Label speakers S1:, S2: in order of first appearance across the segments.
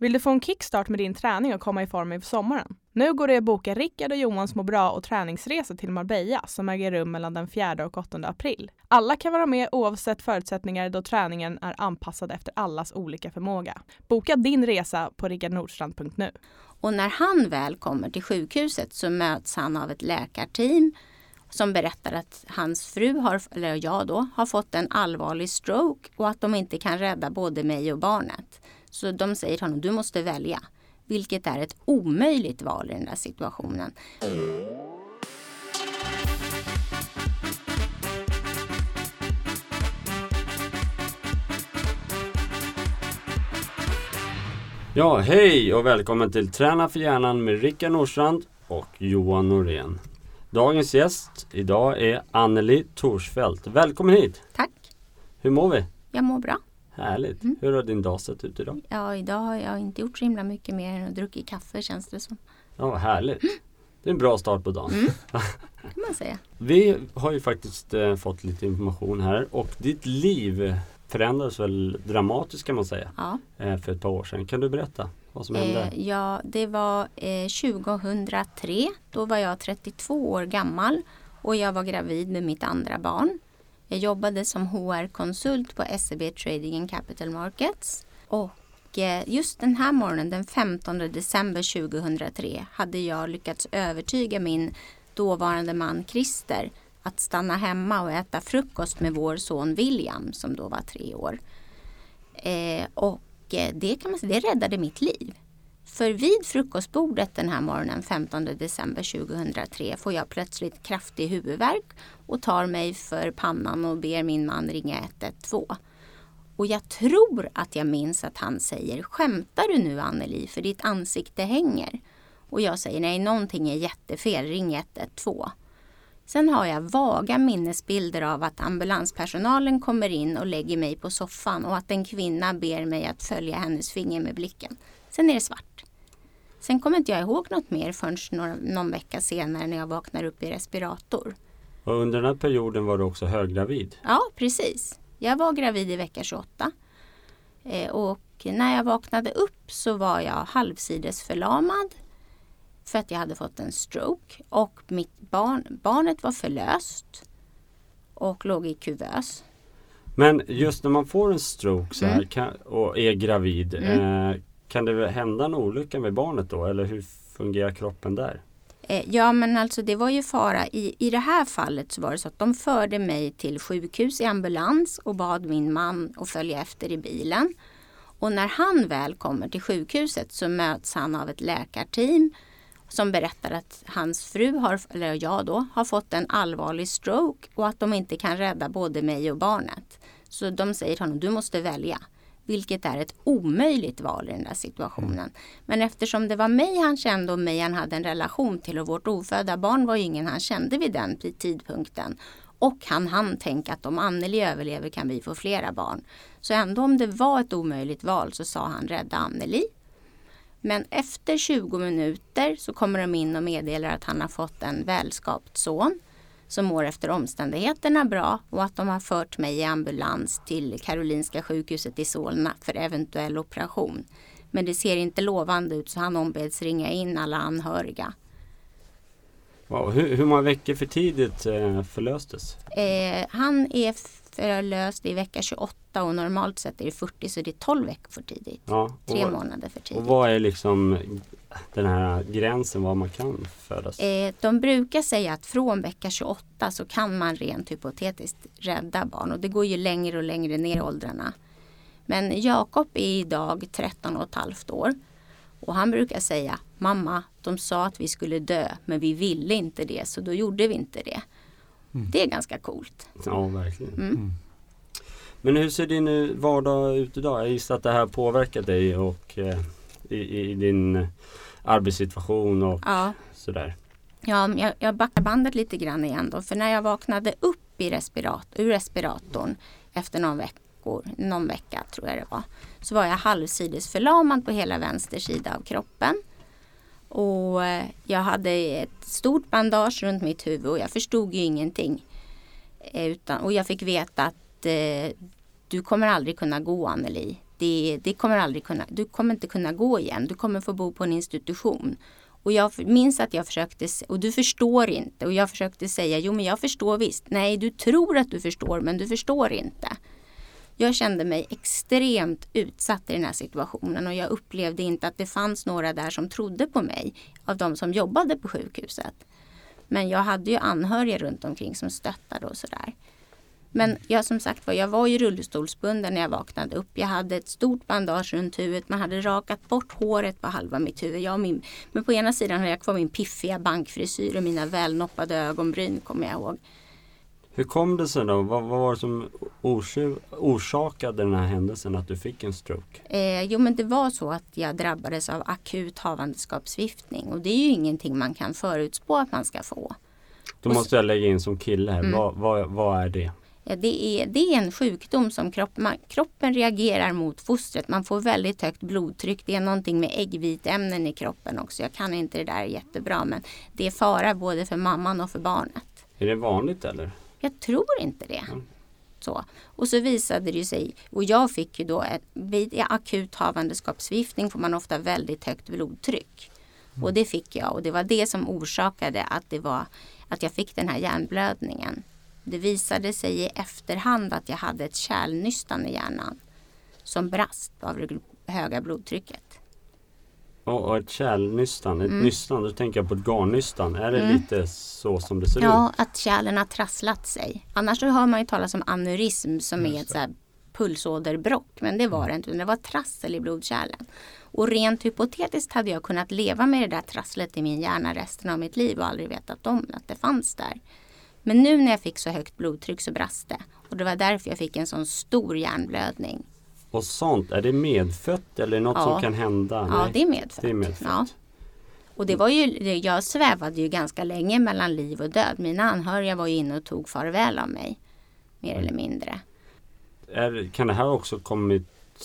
S1: Vill du få en kickstart med din träning och komma i form inför sommaren? Nu går det att boka Rickard och Johans må bra och träningsresa till Marbella som äger rum mellan den 4 och 8 april. Alla kan vara med oavsett förutsättningar då träningen är anpassad efter allas olika förmåga. Boka din resa på rickardnordstrand.nu.
S2: Och när han väl kommer till sjukhuset så möts han av ett läkarteam som berättar att hans fru, har, eller jag då, har fått en allvarlig stroke och att de inte kan rädda både mig och barnet. Så de säger till honom, du måste välja. Vilket är ett omöjligt val i den där situationen.
S3: Ja, hej och välkommen till Träna för hjärnan med Rickard Nordstrand och Johan Norén. Dagens gäst idag är Anneli Torsfeldt. Välkommen hit!
S2: Tack!
S3: Hur mår vi?
S2: Jag mår bra.
S3: Härligt! Mm. Hur har din dag sett ut idag?
S2: Ja, idag har jag inte gjort så himla mycket mer än att druckit kaffe känns det som.
S3: Ja, härligt! Det är en bra start på dagen.
S2: Mm. kan man säga.
S3: Vi har ju faktiskt eh, fått lite information här och ditt liv förändrades väl dramatiskt kan man säga
S2: ja.
S3: eh, för ett par år sedan. Kan du berätta vad som hände?
S2: Eh, ja, det var eh, 2003. Då var jag 32 år gammal och jag var gravid med mitt andra barn. Jag jobbade som HR-konsult på SEB Trading and Capital Markets. Och eh, just den här morgonen, den 15 december 2003, hade jag lyckats övertyga min dåvarande man Christer att stanna hemma och äta frukost med vår son William som då var tre år. Eh, och eh, det kan man säga, det räddade mitt liv. För vid frukostbordet den här morgonen 15 december 2003 får jag plötsligt kraftig huvudvärk och tar mig för pannan och ber min man ringa 112. Och jag tror att jag minns att han säger Skämtar du nu Anneli för ditt ansikte hänger? Och jag säger nej, någonting är jättefel, ring 112. Sen har jag vaga minnesbilder av att ambulanspersonalen kommer in och lägger mig på soffan och att en kvinna ber mig att följa hennes finger med blicken. Sen är det svart. Sen kommer inte jag ihåg något mer förrän några, någon vecka senare när jag vaknar upp i respirator.
S3: Och under den här perioden var du också höggravid?
S2: Ja, precis. Jag var gravid i vecka 28. Eh, och när jag vaknade upp så var jag halvsidesförlamad för att jag hade fått en stroke och mitt barn, barnet var förlöst och låg i kuvös.
S3: Men just när man får en stroke så här, mm. kan, och är gravid, mm. eh, kan det hända en olycka med barnet då eller hur fungerar kroppen där?
S2: Eh, ja men alltså det var ju fara. I, I det här fallet så var det så att de förde mig till sjukhus i ambulans och bad min man att följa efter i bilen. Och när han väl kommer till sjukhuset så möts han av ett läkarteam som berättar att hans fru, har, eller jag då, har fått en allvarlig stroke och att de inte kan rädda både mig och barnet. Så de säger till honom, du måste välja. Vilket är ett omöjligt val i den där situationen. Mm. Men eftersom det var mig han kände och mig han hade en relation till och vårt ofödda barn var ju ingen han kände vid den tidpunkten. Och han hann tänka att om Anneli överlever kan vi få flera barn. Så ändå om det var ett omöjligt val så sa han rädda Anneli. Men efter 20 minuter så kommer de in och meddelar att han har fått en välskapt son som mår efter omständigheterna bra och att de har fört mig i ambulans till Karolinska sjukhuset i Solna för eventuell operation. Men det ser inte lovande ut så han ombeds ringa in alla anhöriga.
S3: Wow, hur, hur många veckor för tidigt eh, förlöstes?
S2: Eh, han är förlöst i vecka 28 och normalt sett är det 40 så det är 12 veckor för tidigt. Ja, Tre månader för tidigt.
S3: Och vad är liksom den här gränsen var man kan födas?
S2: Eh, de brukar säga att från vecka 28 så kan man rent hypotetiskt rädda barn och det går ju längre och längre ner i åldrarna. Men Jakob är idag 13 och ett halvt år och han brukar säga Mamma, de sa att vi skulle dö men vi ville inte det så då gjorde vi inte det. Mm. Det är ganska coolt.
S3: Ja, verkligen. Mm. Mm. Men hur ser din vardag ut idag? Jag gissar att det här påverkar dig och eh, i, i, din arbetssituation och
S2: ja.
S3: sådär.
S2: Ja, jag, jag backar bandet lite grann igen då. För när jag vaknade upp i respirat ur respiratorn efter någon, veckor, någon vecka tror jag det var. Så var jag halvsides förlamad på hela vänster sida av kroppen. Och eh, jag hade ett stort bandage runt mitt huvud och jag förstod ju ingenting. Eh, utan, och jag fick veta att eh, du kommer aldrig kunna gå Anneli det, det kommer aldrig kunna, du kommer inte kunna gå igen. Du kommer få bo på en institution. Och jag minns att jag försökte, och du förstår inte. Och jag försökte säga, jo men jag förstår visst. Nej, du tror att du förstår men du förstår inte. Jag kände mig extremt utsatt i den här situationen och jag upplevde inte att det fanns några där som trodde på mig av de som jobbade på sjukhuset. Men jag hade ju anhöriga runt omkring som stöttade och sådär. Men jag som sagt var, jag var ju rullstolsbunden när jag vaknade upp. Jag hade ett stort bandage runt huvudet. Man hade rakat bort håret på halva mitt huvud. Jag min, men på ena sidan hade jag kvar min piffiga bankfrisyr och mina välnoppade ögonbryn kommer jag ihåg.
S3: Hur kom det sig då? Vad, vad var det som orsakade den här händelsen att du fick en stroke?
S2: Eh, jo men det var så att jag drabbades av akut havandeskapsviftning och det är ju ingenting man kan förutspå att man ska få.
S3: Då måste jag lägga in som kille här, mm. vad, vad, vad är det?
S2: Det, är, det är en sjukdom som kropp, man, kroppen reagerar mot fostret. Man får väldigt högt blodtryck. Det är någonting med äggviteämnen i kroppen också. Jag kan inte det där jättebra men det är fara både för mamman och för barnet.
S3: Är det vanligt eller?
S2: Jag tror inte det. Mm. Så. Och så visade det sig, och jag fick ju då, ett, vid akut havandeskapsviftning får man ofta väldigt högt blodtryck. Mm. Och det fick jag och det var det som orsakade att, det var, att jag fick den här hjärnblödningen. Det visade sig i efterhand att jag hade ett kärlnystan i hjärnan som brast av det höga blodtrycket.
S3: Och, ett kärlnystan, ett mm. nystan, då tänker jag på ett garnnystan. Är det mm. lite så som det ser ja, ut?
S2: Ja, att kärlen har trasslat sig. Annars så hör man ju talas om aneurysm som är ett så här pulsåderbråck. Men det var det inte, det var trassel i blodkärlen. Och rent hypotetiskt hade jag kunnat leva med det där trasslet i min hjärna resten av mitt liv och aldrig vetat om att det fanns där. Men nu när jag fick så högt blodtryck så brast det. Och det var därför jag fick en sån stor hjärnblödning.
S3: Och sånt, är det medfött eller något ja. som kan hända?
S2: Ja, Nej. det är medfött.
S3: Det är medfött.
S2: Ja. Och det var ju, jag svävade ju ganska länge mellan liv och död. Mina anhöriga var ju inne och tog farväl av mig. Mer mm. eller mindre.
S3: Är, kan det här också kommit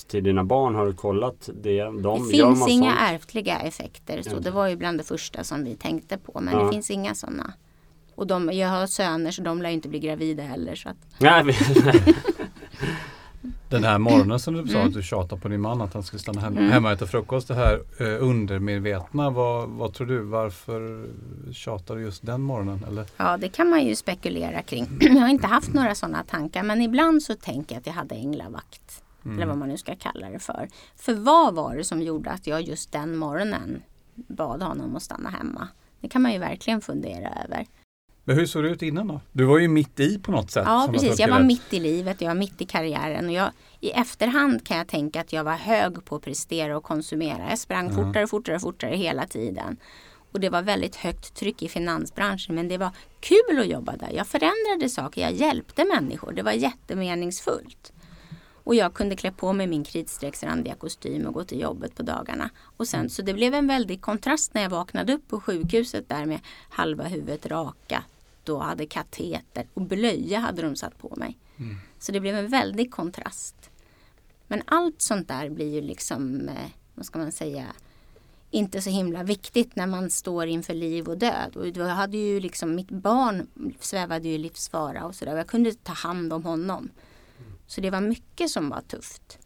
S3: till dina barn? Har du kollat det?
S2: De, det finns inga sånt? ärftliga effekter. Så det var ju bland det första som vi tänkte på. Men ja. det finns inga sådana. Och de, jag har söner så de lär inte bli gravida heller. Så att...
S4: Den här morgonen som du sa mm. att du tjatade på din man att han skulle stanna hemma, mm. hemma och äta frukost. Det här eh, undermedvetna, vad, vad tror du? Varför tjatar du just den morgonen? Eller?
S2: Ja, det kan man ju spekulera kring. jag har inte haft några sådana tankar men ibland så tänker jag att jag hade änglavakt. Mm. Eller vad man nu ska kalla det för. För vad var det som gjorde att jag just den morgonen bad honom att stanna hemma? Det kan man ju verkligen fundera över.
S4: Men hur såg det ut innan då? Du var ju mitt i på något sätt.
S2: Ja precis, jag var mitt i livet, jag var mitt i karriären. Och jag, I efterhand kan jag tänka att jag var hög på att prestera och konsumera. Jag sprang mm. fortare, fortare, fortare hela tiden. Och det var väldigt högt tryck i finansbranschen men det var kul att jobba där. Jag förändrade saker, jag hjälpte människor. Det var jättemeningsfullt. Och jag kunde klä på mig min kritstrecksrandiga kostym och gå till jobbet på dagarna. Och sen så det blev en väldig kontrast när jag vaknade upp på sjukhuset där med halva huvudet raka då hade kateter och blöja hade de satt på mig. Mm. Så det blev en väldig kontrast. Men allt sånt där blir ju liksom, eh, vad ska man säga, inte så himla viktigt när man står inför liv och död. Och då hade ju liksom, mitt barn svävade ju i livsfara och sådär. Jag kunde ta hand om honom. Så det var mycket som var tufft.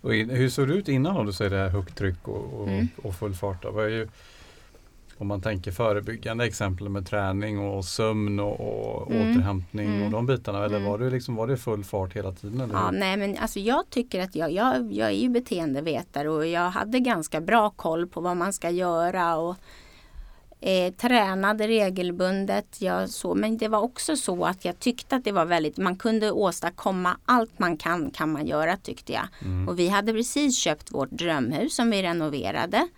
S4: Och hur såg det ut innan om du säger det här högt tryck och, och, mm. och full fart? Då? Ju, om man tänker förebyggande exempel med träning och sömn och, och mm. återhämtning mm. och de bitarna. Eller mm. var, det liksom, var det full fart hela tiden? Eller?
S2: Ja, nej, men alltså jag tycker att jag, jag, jag är ju beteendevetare och jag hade ganska bra koll på vad man ska göra. Och, eh, tränade regelbundet. Jag så, men det var också så att jag tyckte att det var väldigt, man kunde åstadkomma allt man kan, kan man göra tyckte jag. Mm. Och vi hade precis köpt vårt drömhus som vi renoverade.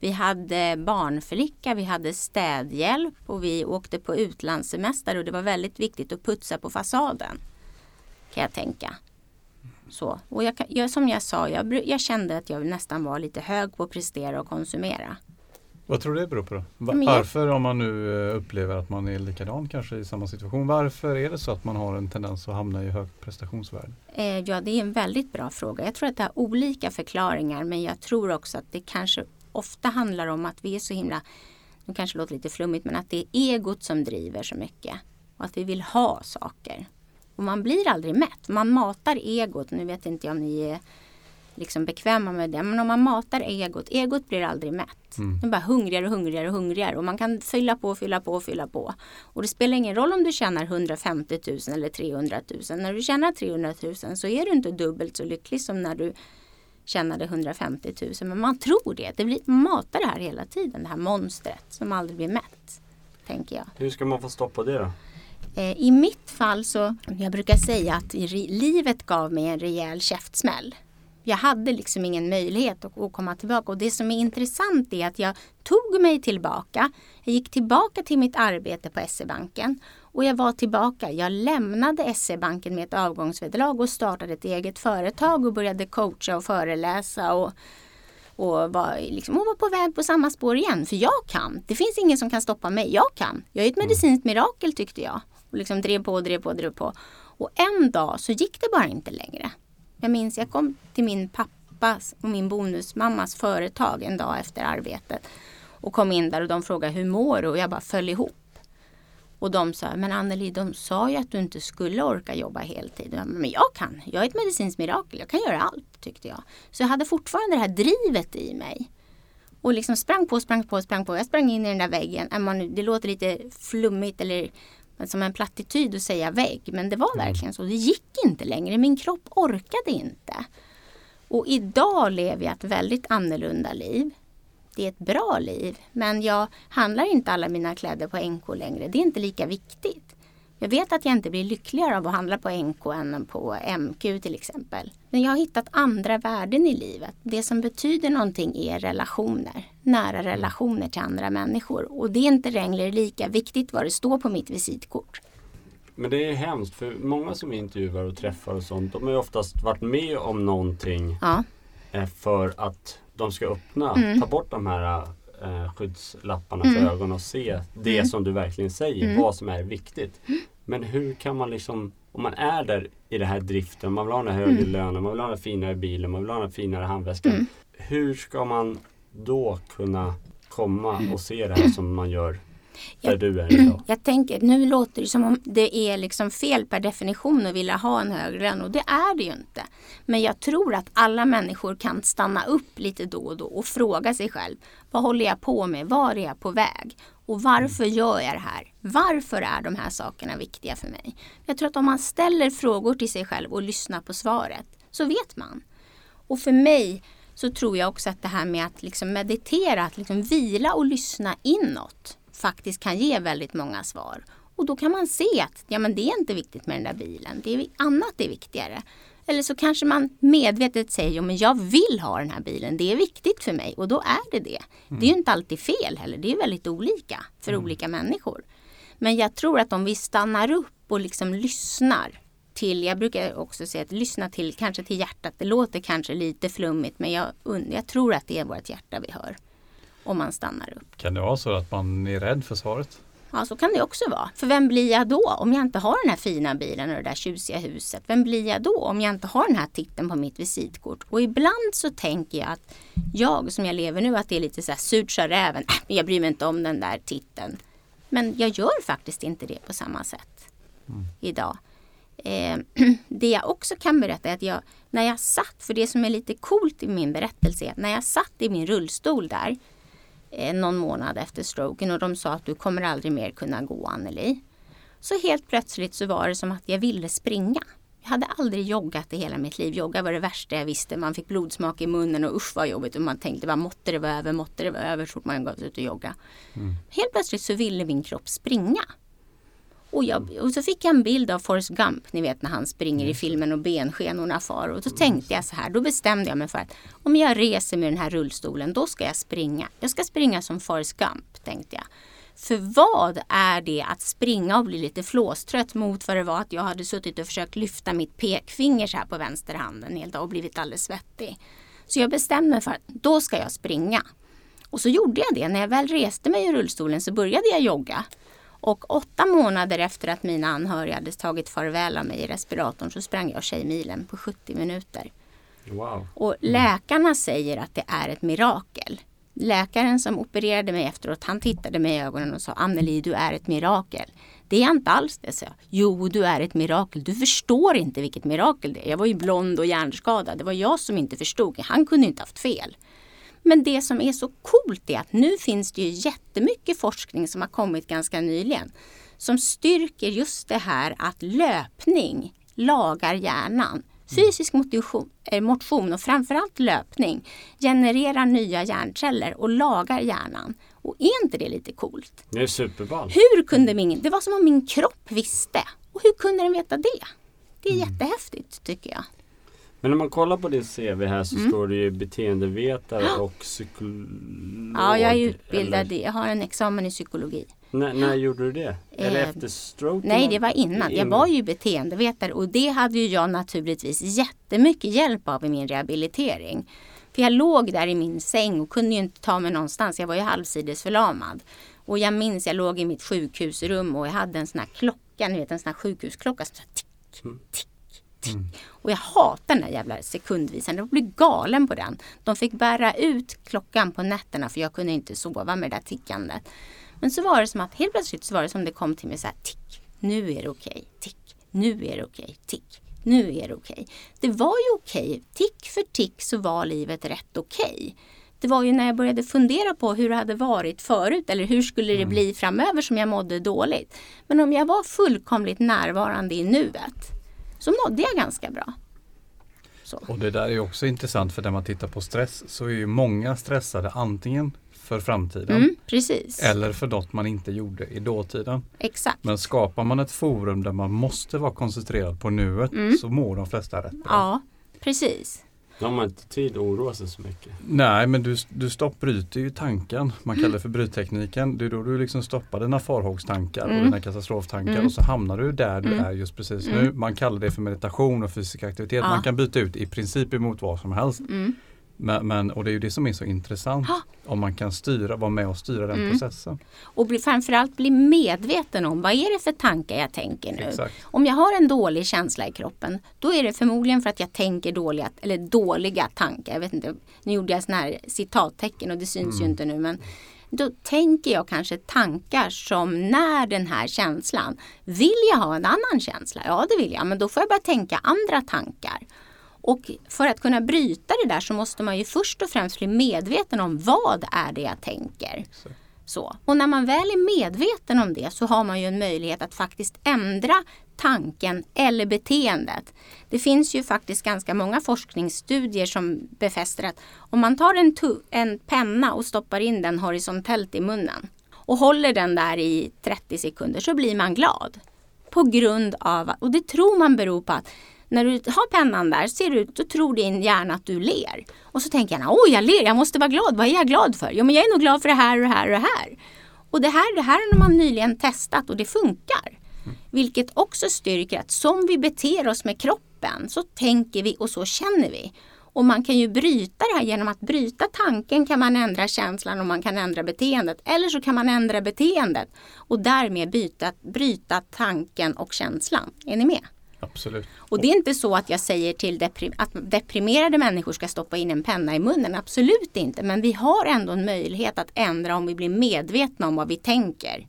S2: Vi hade barnflicka, vi hade städhjälp och vi åkte på utlandssemester och det var väldigt viktigt att putsa på fasaden. Kan jag tänka. Så. Och jag, jag, som jag sa, jag, jag kände att jag nästan var lite hög på att prestera och konsumera.
S4: Vad tror du det beror på då? Varför om man nu eh, upplever att man är likadan kanske i samma situation. Varför är det så att man har en tendens att hamna i högt prestationsvärde?
S2: Eh, ja det är en väldigt bra fråga. Jag tror att det har olika förklaringar men jag tror också att det kanske ofta handlar om att vi är så himla, nu kanske låter lite flummigt, men att det är egot som driver så mycket. Och att vi vill ha saker. Och man blir aldrig mätt. Man matar egot. Nu vet inte jag om ni är liksom bekväma med det. Men om man matar egot, egot blir aldrig mätt.
S4: Mm.
S2: Det är bara hungrigare och hungrigare och hungrigare och man kan fylla på, fylla på, fylla på. Och det spelar ingen roll om du tjänar 150 000 eller 300 000. När du tjänar 300 000 så är du inte dubbelt så lycklig som när du tjänade 150 000. Men man tror det. Det blir, man matar det här hela tiden, det här monstret som aldrig blir mätt. Tänker jag.
S3: Hur ska man få stopp på det då?
S2: Eh, I mitt fall så, jag brukar säga att livet gav mig en rejäl käftsmäll. Jag hade liksom ingen möjlighet att komma tillbaka och det som är intressant är att jag tog mig tillbaka. Jag gick tillbaka till mitt arbete på SE-banken och jag var tillbaka. Jag lämnade SE-banken med ett avgångsvederlag och startade ett eget företag och började coacha och föreläsa och och var, liksom, och var på väg på samma spår igen. För jag kan. Det finns ingen som kan stoppa mig. Jag kan. Jag är ett medicinskt mirakel tyckte jag. Och liksom drev på, drev på, drev på. Och en dag så gick det bara inte längre. Jag minns jag kom till min pappas och min bonusmammas företag en dag efter arbetet. Och kom in där och de frågade hur mår du? Och jag bara föll ihop. Och de sa, men Anneli, de sa ju att du inte skulle orka jobba heltid. Jag, Men jag kan, jag är ett medicinskt mirakel, jag kan göra allt tyckte jag. Så jag hade fortfarande det här drivet i mig. Och liksom sprang på, sprang på, sprang på. Jag sprang in i den där väggen. Det låter lite flummigt eller som en plattityd att säga vägg. Men det var verkligen så. Det gick inte längre. Min kropp orkade inte. Och idag lever jag ett väldigt annorlunda liv. Det är ett bra liv. Men jag handlar inte alla mina kläder på NK längre. Det är inte lika viktigt. Jag vet att jag inte blir lyckligare av att handla på NK än på MQ till exempel. Men jag har hittat andra värden i livet. Det som betyder någonting är relationer. Nära relationer till andra människor. Och det är inte längre lika viktigt vad det står på mitt visitkort.
S3: Men det är hemskt för många som intervjuar och träffar och sånt de har ju oftast varit med om någonting
S2: Ja,
S3: eh, för att de ska öppna,
S2: Mm.
S3: ta bort de här eh, skyddslapparna för
S2: Mm.
S3: ögonen och se det
S2: Mm.
S3: som du verkligen säger,
S2: Mm.
S3: vad som är viktigt. Men hur kan man liksom, om man är där i den här driften, man vill ha den här högre
S2: Mm.
S3: lönen, man vill ha den finare bilen, man vill ha den finare handväskan.
S2: Mm.
S3: Hur ska man då kunna komma och se det här som man gör där
S2: Ja.
S3: du är idag?
S2: Jag tänker, nu låter det som om det är liksom fel per definition att vilja ha en högre lön och det är det ju inte. Men jag tror att alla människor kan stanna upp lite då och då och fråga sig själv. Vad håller jag på med? Var är jag på väg? Och varför gör jag det här? Varför är de här sakerna viktiga för mig? Jag tror att om man ställer frågor till sig själv och lyssnar på svaret så vet man. Och för mig så tror jag också att det här med att liksom meditera, att liksom vila och lyssna inåt faktiskt kan ge väldigt många svar. Och då kan man se att ja, men det är inte viktigt med den där bilen, det är annat är viktigare. Eller så kanske man medvetet säger men jag vill ha den här bilen, det är viktigt för mig och då är det det. Det är ju inte alltid fel heller, det är väldigt olika för olika människor. Men jag tror att om vi stannar upp och liksom lyssnar till, jag brukar också säga att lyssna till, kanske till hjärtat. Det låter kanske lite flummigt men jag, jag tror att det är vårt hjärta vi hör. Om man stannar upp.
S4: Kan det vara så att man är rädd för svaret?
S2: Ja, så kan det också vara. För vem blir jag då om jag inte har den här fina bilen och det där tjusiga huset? Vem blir jag då om jag inte har den här titeln på mitt visitkort? Och ibland så tänker jag att jag som jag lever nu, att det är lite så här surt sa räven. Äh, jag bryr mig inte om den där titeln. Men jag gör faktiskt inte det på samma sätt idag. Eh, det jag också kan berätta är att jag, när jag satt, för det som är lite coolt i min berättelse är att när jag satt i min rullstol där eh, någon månad efter stroken och de sa att du kommer aldrig mer kunna gå Anneli. Så helt plötsligt så var det som att jag ville springa. Jag hade aldrig joggat i hela mitt liv. Jogga var det värsta jag visste. Man fick blodsmak i munnen och usch vad jobbigt. Och man tänkte bara måtte det vara över, måtte det vara över så fort man gav sig ut och jogga. Helt plötsligt så ville min kropp springa. Och, jag, och så fick jag en bild av Forrest Gump, ni vet när han springer i filmen och benskenorna far. Och då tänkte jag så här, då bestämde jag mig för att om jag reser med den här rullstolen, då ska jag springa. Jag ska springa som Forrest Gump, tänkte jag. För vad är det att springa och bli lite flåstrött mot vad det var att jag hade suttit och försökt lyfta mitt pekfinger så här på vänsterhanden helt och blivit alldeles svettig. Så jag bestämde mig för att då ska jag springa. Och så gjorde jag det. När jag väl reste mig ur rullstolen så började jag jogga. Och åtta månader efter att mina anhöriga hade tagit farväl av mig i respiratorn så sprang jag Tjejmilen på 70 minuter.
S3: Wow.
S2: Och läkarna säger att det är ett mirakel. läkaren som opererade mig efteråt, han tittade mig i ögonen och sa Anneli, du är ett mirakel. Det är jag inte alls det, sa jag. Jo, du är ett mirakel. Du förstår inte vilket mirakel det är. Jag var ju blond och hjärnskadad. Det var jag som inte förstod. Han kunde inte haft fel. Men det som är så coolt är att nu finns det ju jättemycket forskning som har kommit ganska nyligen som styrker just det här att löpning lagar hjärnan. Fysisk motion, eh, motion och framförallt löpning genererar nya hjärnceller och lagar hjärnan. Och är inte det lite coolt?
S3: Det är superball.
S2: Hur kunde min, det var som om min kropp visste. Och hur kunde den veta det? Det är mm. jättehäftigt tycker jag.
S3: Men när man kollar på din CV här så mm. står det ju beteendevetare och psykolog.
S2: Ja, jag är utbildad. Eller? Jag har en examen i psykologi.
S3: N när gjorde du det? Eller eh, efter stroke?
S2: Nej, det var innan. Jag var ju beteendevetare och det hade ju jag naturligtvis jättemycket hjälp av i min rehabilitering. För jag låg där i min säng och kunde ju inte ta mig någonstans. Jag var ju halvsidesförlamad. Och jag minns, jag låg i mitt sjukhusrum och jag hade en sån här klocka, ni vet en sån här sjukhusklocka. Så tick, mm. tick, tick. Mm. Och jag hatar den där jävla sekundvisaren. Jag blev galen på den. De fick bära ut klockan på nätterna för jag kunde inte sova med det där tickandet. Men så var det som att helt plötsligt så var det som det kom till mig så här tick. Nu är det okej. Okay, tick. Nu är det okej. Okay, tick. Nu är det okej. Okay. Det var ju okej. Tick för tick så var livet rätt okej. Det var ju när jag började fundera på hur det hade varit förut eller hur skulle det mm. bli framöver som jag mådde dåligt. Men om jag var fullkomligt närvarande i nuet så mådde jag ganska bra.
S4: Så. Och det där är också intressant för när man tittar på stress så är ju många stressade antingen för framtiden.
S2: Mm.
S4: Eller för något man inte gjorde i dåtiden.
S2: Exakt.
S4: Men skapar man ett forum där man måste vara koncentrerad på nuet mm. så mår de flesta rätt bra.
S2: Ja, precis.
S3: Då har man inte tid att oroa sig så mycket.
S4: Nej men du, du stopp, bryter ju tanken. Man kallar det för bryttekniken. Det är då du liksom stoppar dina farhågstankar mm. och dina katastroftankar mm. och så hamnar du där du mm. är just precis nu. Mm. Man kallar det för meditation och fysisk aktivitet. Ja. Man kan byta ut i princip emot vad som helst. Men, men, och det är ju det som är så intressant. Ha. Om man kan styra, vara med och styra den mm. processen.
S2: Och bli, framförallt bli medveten om vad är det för tankar jag tänker nu.
S4: Exakt.
S2: Om jag har en dålig känsla i kroppen då är det förmodligen för att jag tänker dåliga, eller dåliga tankar. Jag vet inte, nu gjorde jag sådana här citattecken och det syns mm. ju inte nu. Men då tänker jag kanske tankar som när den här känslan. Vill jag ha en annan känsla? Ja det vill jag. Men då får jag börja tänka andra tankar. Och för att kunna bryta det där så måste man ju först och främst bli medveten om vad är det jag tänker. Så. Och när man väl är medveten om det så har man ju en möjlighet att faktiskt ändra tanken eller beteendet. Det finns ju faktiskt ganska många forskningsstudier som befäster att om man tar en, en penna och stoppar in den horisontellt i munnen och håller den där i 30 sekunder så blir man glad. På grund av, och det tror man beror på att när du har pennan där ser du, då tror din hjärna att du ler. Och så tänker jag, oj jag ler, jag måste vara glad. Vad är jag glad för? Jo men jag är nog glad för det här och det här och det här. Och det här, det här har man nyligen testat och det funkar. Vilket också styrker att som vi beter oss med kroppen så tänker vi och så känner vi. Och man kan ju bryta det här genom att bryta tanken kan man ändra känslan och man kan ändra beteendet. Eller så kan man ändra beteendet och därmed byta, bryta tanken och känslan. Är ni med?
S4: Absolut.
S2: Och det är inte så att jag säger till deprim att deprimerade människor ska stoppa in en penna i munnen. Absolut inte. Men vi har ändå en möjlighet att ändra om vi blir medvetna om vad vi tänker.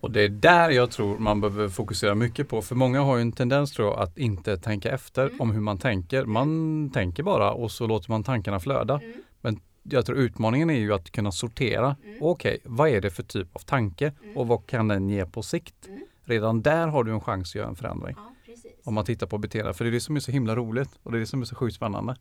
S4: Och det är där jag tror man behöver fokusera mycket på. För många har ju en tendens tror jag, att inte tänka efter mm. om hur man tänker. Man tänker bara och så låter man tankarna flöda. Mm. Men jag tror utmaningen är ju att kunna sortera. Mm. Okej, okay, vad är det för typ av tanke mm. och vad kan den ge på sikt? Mm. Redan där har du en chans att göra en förändring. Ja. Om man tittar på beteende. För det är det som är så himla roligt och det är det som är så sjukt spännande.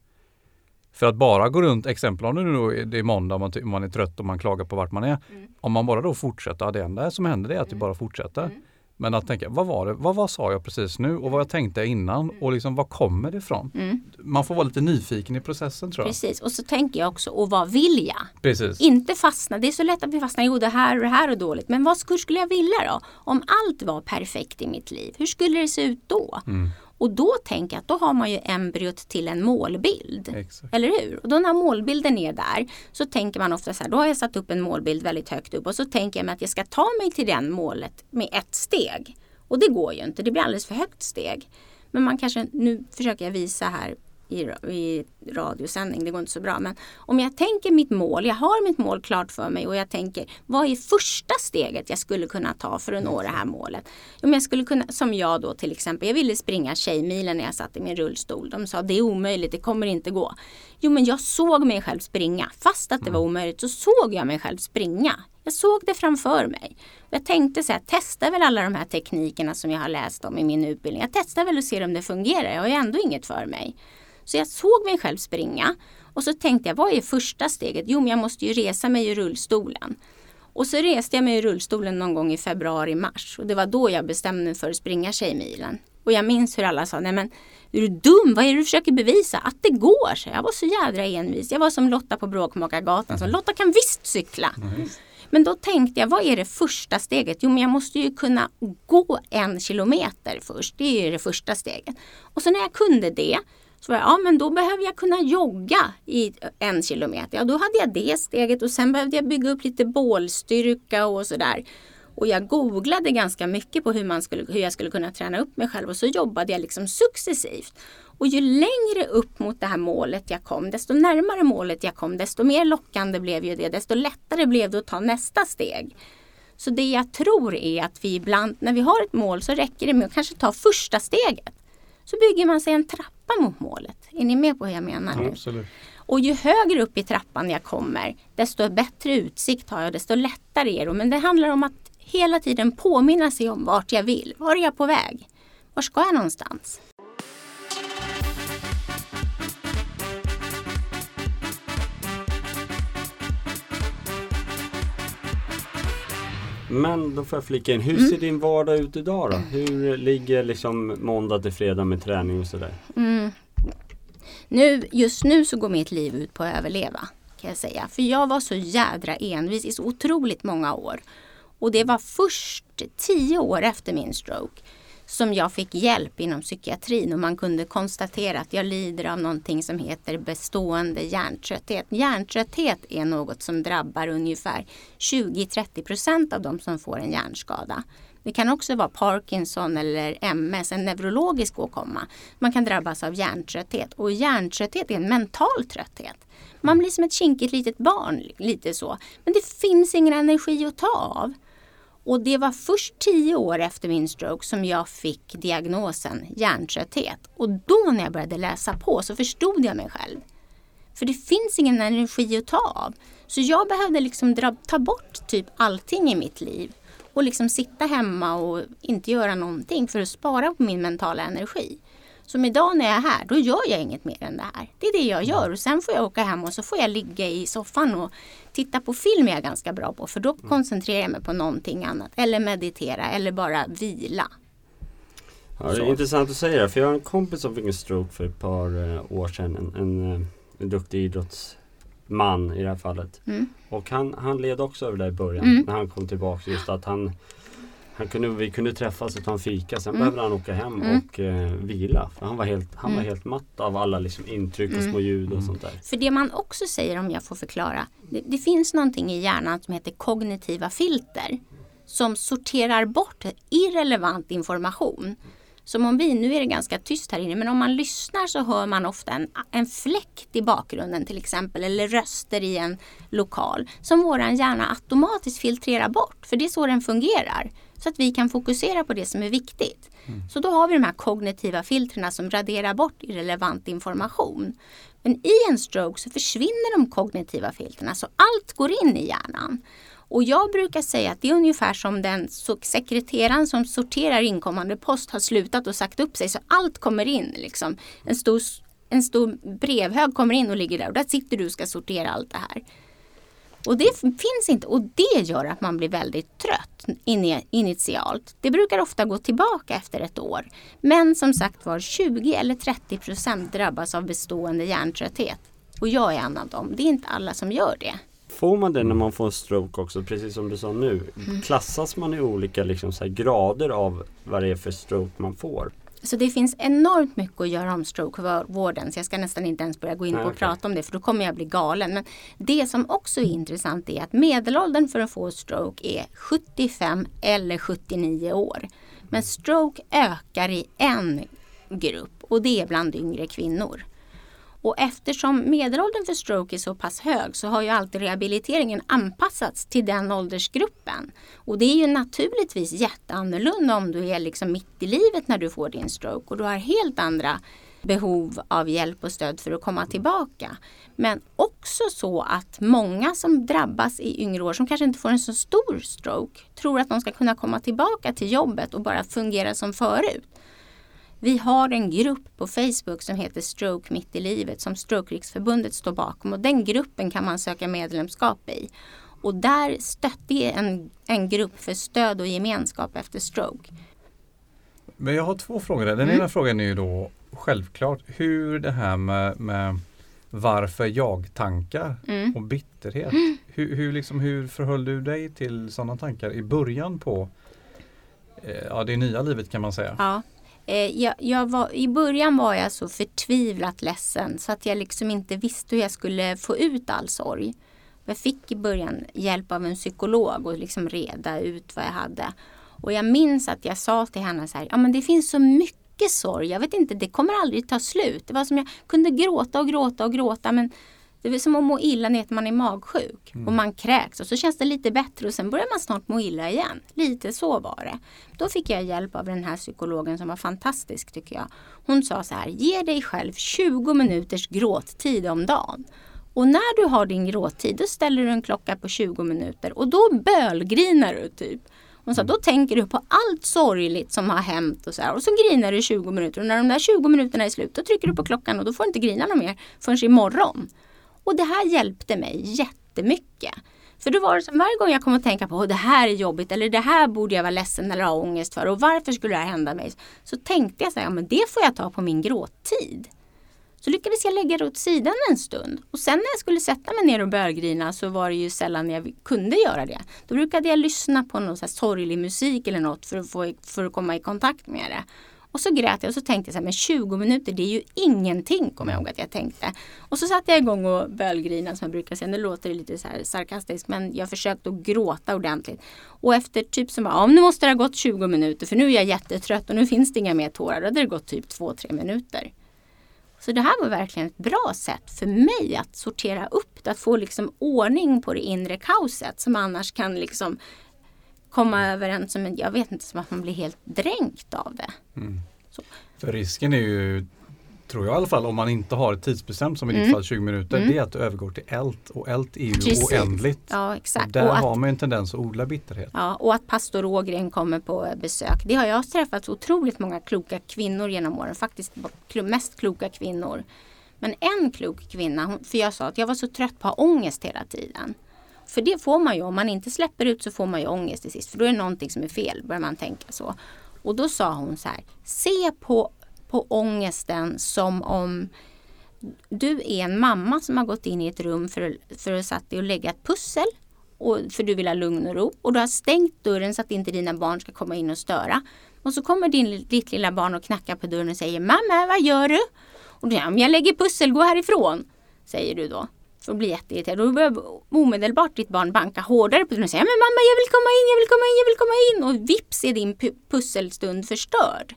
S4: För att bara gå runt, exempel om det nu det är måndag och man, man är trött och man klagar på vart man är. Mm. Om man bara då fortsätter, det enda som händer är att mm. det bara fortsätter. Mm. Men att tänka, vad var det, vad, vad sa jag precis nu och vad jag tänkte innan mm. och liksom vad kommer det ifrån? Mm. Man får vara lite nyfiken i processen tror jag.
S2: Precis och så tänker jag också, och vad vill jag?
S4: Precis.
S2: Inte fastna, det är så lätt att vi fastnar, jo det här och det här är dåligt. Men vad skulle jag vilja då? Om allt var perfekt i mitt liv, hur skulle det se ut då? Mm. Och då tänker jag att då har man ju embryot till en målbild.
S4: Exakt.
S2: Eller hur? Och då när målbilden är där så tänker man ofta så här, då har jag satt upp en målbild väldigt högt upp och så tänker jag mig att jag ska ta mig till den målet med ett steg. Och det går ju inte, det blir alldeles för högt steg. Men man kanske, nu försöker jag visa här i, i radiosändning, det går inte så bra. Men om jag tänker mitt mål, jag har mitt mål klart för mig och jag tänker vad är första steget jag skulle kunna ta för att nå det här målet? Om jag skulle kunna, som jag då till exempel, jag ville springa Tjejmilen när jag satt i min rullstol. De sa det är omöjligt, det kommer inte gå. Jo men jag såg mig själv springa, fast att det var mm. omöjligt så såg jag mig själv springa. Jag såg det framför mig. Jag tänkte så här, testa väl alla de här teknikerna som jag har läst om i min utbildning. Jag testar väl och ser om det fungerar. Jag har ju ändå inget för mig. Så jag såg mig själv springa och så tänkte jag, vad är första steget? Jo, men jag måste ju resa mig i rullstolen. Och så reste jag mig i rullstolen någon gång i februari, mars och det var då jag bestämde mig för att springa Tjejmilen. Och jag minns hur alla sa, nej men är du dum? Vad är det du försöker bevisa? Att det går! Så jag var så jädra envis. Jag var som Lotta på Bråkmakargatan, som Lotta kan visst cykla. Mm. Men då tänkte jag, vad är det första steget? Jo, men jag måste ju kunna gå en kilometer först. Det är ju det första steget. Och så när jag kunde det så var jag, ja men då behöver jag kunna jogga i en kilometer. Ja, då hade jag det steget och sen behövde jag bygga upp lite bålstyrka och sådär. Och jag googlade ganska mycket på hur, man skulle, hur jag skulle kunna träna upp mig själv och så jobbade jag liksom successivt. Och ju längre upp mot det här målet jag kom, desto närmare målet jag kom, desto mer lockande blev ju det, desto lättare blev det att ta nästa steg. Så det jag tror är att vi ibland, när vi har ett mål så räcker det med att kanske ta första steget. Så bygger man sig en trappa mot målet. Är ni med på hur jag menar?
S4: Absolut.
S2: Och ju högre upp i trappan jag kommer, desto bättre utsikt har jag, desto lättare är det. Men det handlar om att hela tiden påminna sig om vart jag vill. Var är jag på väg? Var ska jag någonstans?
S3: Men då får jag flika in, hur mm. ser din vardag ut idag då? Hur ligger liksom måndag till fredag med träning och sådär? Mm.
S2: Nu, just nu så går mitt liv ut på att överleva kan jag säga. För jag var så jädra envis i så otroligt många år. Och det var först tio år efter min stroke som jag fick hjälp inom psykiatrin och man kunde konstatera att jag lider av någonting som heter bestående hjärntrötthet. Hjärntrötthet är något som drabbar ungefär 20-30 procent av de som får en hjärnskada. Det kan också vara Parkinson eller MS, en neurologisk åkomma. Man kan drabbas av hjärntrötthet och hjärntrötthet är en mental trötthet. Man blir som ett kinkigt litet barn, lite så. Men det finns ingen energi att ta av. Och det var först tio år efter min stroke som jag fick diagnosen hjärntrötthet. Och då när jag började läsa på så förstod jag mig själv. För det finns ingen energi att ta av. Så jag behövde liksom dra, ta bort typ allting i mitt liv. Och liksom sitta hemma och inte göra någonting för att spara på min mentala energi. Som idag när jag är här, då gör jag inget mer än det här. Det är det jag gör och sen får jag åka hem och så får jag ligga i soffan och titta på film är jag ganska bra på för då mm. koncentrerar jag mig på någonting annat. Eller meditera eller bara vila.
S3: Ja, det är intressant att säga det för jag har en kompis som fick en stroke för ett par eh, år sedan. En, en, eh, en duktig idrottsman i det här fallet. Mm. Och han, han led också över det i början mm. när han kom tillbaka. Just att han han kunde, vi kunde träffas och ta en fika, sen mm. behövde han åka hem mm. och eh, vila. För han var helt, han var mm. helt matt av alla liksom, intryck och mm. små ljud och mm. sånt där.
S2: För det man också säger om jag får förklara. Det, det finns någonting i hjärnan som heter kognitiva filter. Som sorterar bort irrelevant information. Som om vi, nu är det ganska tyst här inne, men om man lyssnar så hör man ofta en, en fläkt i bakgrunden till exempel eller röster i en lokal som våran hjärna automatiskt filtrerar bort. För det är så den fungerar. Så att vi kan fokusera på det som är viktigt. Mm. Så då har vi de här kognitiva filtrerna som raderar bort irrelevant information. Men i en stroke så försvinner de kognitiva filtrerna så allt går in i hjärnan. Och jag brukar säga att det är ungefär som den sekreteraren som sorterar inkommande post har slutat och sagt upp sig så allt kommer in. Liksom. En, stor, en stor brevhög kommer in och ligger där och där sitter du och ska sortera allt det här. Och det finns inte och det gör att man blir väldigt trött initialt. Det brukar ofta gå tillbaka efter ett år. Men som sagt var 20 eller 30 procent drabbas av bestående hjärntrötthet. Och jag är en av dem. Det är inte alla som gör det.
S3: Får man det när man får en stroke också, precis som du sa nu? Mm. Klassas man i olika liksom, grader av vad det är för stroke man får?
S2: Så det finns enormt mycket att göra om strokevården så jag ska nästan inte ens börja gå in på och prata om det för då kommer jag bli galen. Men det som också är intressant är att medelåldern för att få stroke är 75 eller 79 år. Men stroke ökar i en grupp och det är bland yngre kvinnor. Och eftersom medelåldern för stroke är så pass hög så har ju alltid rehabiliteringen anpassats till den åldersgruppen. Och det är ju naturligtvis jätteannorlunda om du är liksom mitt i livet när du får din stroke och du har helt andra behov av hjälp och stöd för att komma tillbaka. Men också så att många som drabbas i yngre år som kanske inte får en så stor stroke tror att de ska kunna komma tillbaka till jobbet och bara fungera som förut. Vi har en grupp på Facebook som heter Stroke mitt i livet som Stroke Riksförbundet står bakom och den gruppen kan man söka medlemskap i. Och där stötte en, en grupp för stöd och gemenskap efter stroke.
S4: Men jag har två frågor. Den mm. ena frågan är ju då självklart hur det här med, med varför jag-tankar mm. och bitterhet. Mm. Hur, hur, liksom, hur förhöll du dig till sådana tankar i början på eh, ja, det nya livet kan man säga?
S2: Ja. Eh, jag, jag var, I början var jag så förtvivlat ledsen så att jag liksom inte visste hur jag skulle få ut all sorg. Jag fick i början hjälp av en psykolog och liksom reda ut vad jag hade. Och jag minns att jag sa till henne så här, ja men det finns så mycket sorg, jag vet inte, det kommer aldrig ta slut. Det var som jag kunde gråta och gråta och gråta men det är som att må illa när man är magsjuk mm. och man kräks och så känns det lite bättre och sen börjar man snart må illa igen. Lite så var det. Då fick jag hjälp av den här psykologen som var fantastisk tycker jag. Hon sa så här, ge dig själv 20 minuters gråttid om dagen. Och när du har din gråttid då ställer du en klocka på 20 minuter och då bölgrinar du typ. Hon sa, mm. då tänker du på allt sorgligt som har hänt och så här. Och så grinar du i 20 minuter och när de där 20 minuterna är slut då trycker du på klockan och då får du inte grina något mer förrän imorgon. Och det här hjälpte mig jättemycket. För då var det som varje gång jag kom att tänka på att det här är jobbigt eller det här borde jag vara ledsen eller ha ångest för och varför skulle det här hända mig? Så tänkte jag så här, ja men det får jag ta på min gråttid. Så lyckades jag lägga det åt sidan en stund. Och sen när jag skulle sätta mig ner och börgrina så var det ju sällan jag kunde göra det. Då brukade jag lyssna på någon så här sorglig musik eller något för att, få, för att komma i kontakt med det. Och så grät jag och så tänkte jag så här, men 20 minuter det är ju ingenting kommer jag ihåg att jag tänkte. Och så satte jag igång och bölgrina som jag brukar säga. Nu låter det lite så här sarkastiskt men jag försökte att gråta ordentligt. Och efter typ som bara, ja, nu måste det ha gått 20 minuter för nu är jag jättetrött och nu finns det inga mer tårar. Då hade det gått typ 2-3 minuter. Så det här var verkligen ett bra sätt för mig att sortera upp det, att få liksom ordning på det inre kaoset som annars kan liksom komma över en som, jag vet inte, som att man blir helt dränkt av det. Mm.
S4: För risken är ju, tror jag i alla fall, om man inte har ett tidsbestämt som i mm. ditt fall 20 minuter, mm. det är att du övergår till ält och ält är ju Precis. oändligt.
S2: Ja, exakt.
S4: Och där och att, har man en tendens att odla bitterhet.
S2: Ja, och att pastor Ågren kommer på besök. Det har jag träffat otroligt många kloka kvinnor genom åren, faktiskt mest kloka kvinnor. Men en klok kvinna, för jag sa att jag var så trött på att ha ångest hela tiden. För det får man ju, om man inte släpper ut så får man ju ångest till sist. För då är det någonting som är fel, börjar man tänka så. Och då sa hon så här, se på, på ångesten som om du är en mamma som har gått in i ett rum för, för att satt dig och lägga ett pussel. Och, för du vill ha lugn och ro. Och du har stängt dörren så att inte dina barn ska komma in och störa. Och så kommer din, ditt lilla barn och knackar på dörren och säger Mamma, vad gör du? Och du säger, jag lägger pussel, gå härifrån. Säger du då och blir jätteirriterad. Och då börjar omedelbart ditt barn banka hårdare på dörren och säga Men mamma jag vill komma in, jag vill komma in, jag vill komma in. Och vips är din pusselstund förstörd.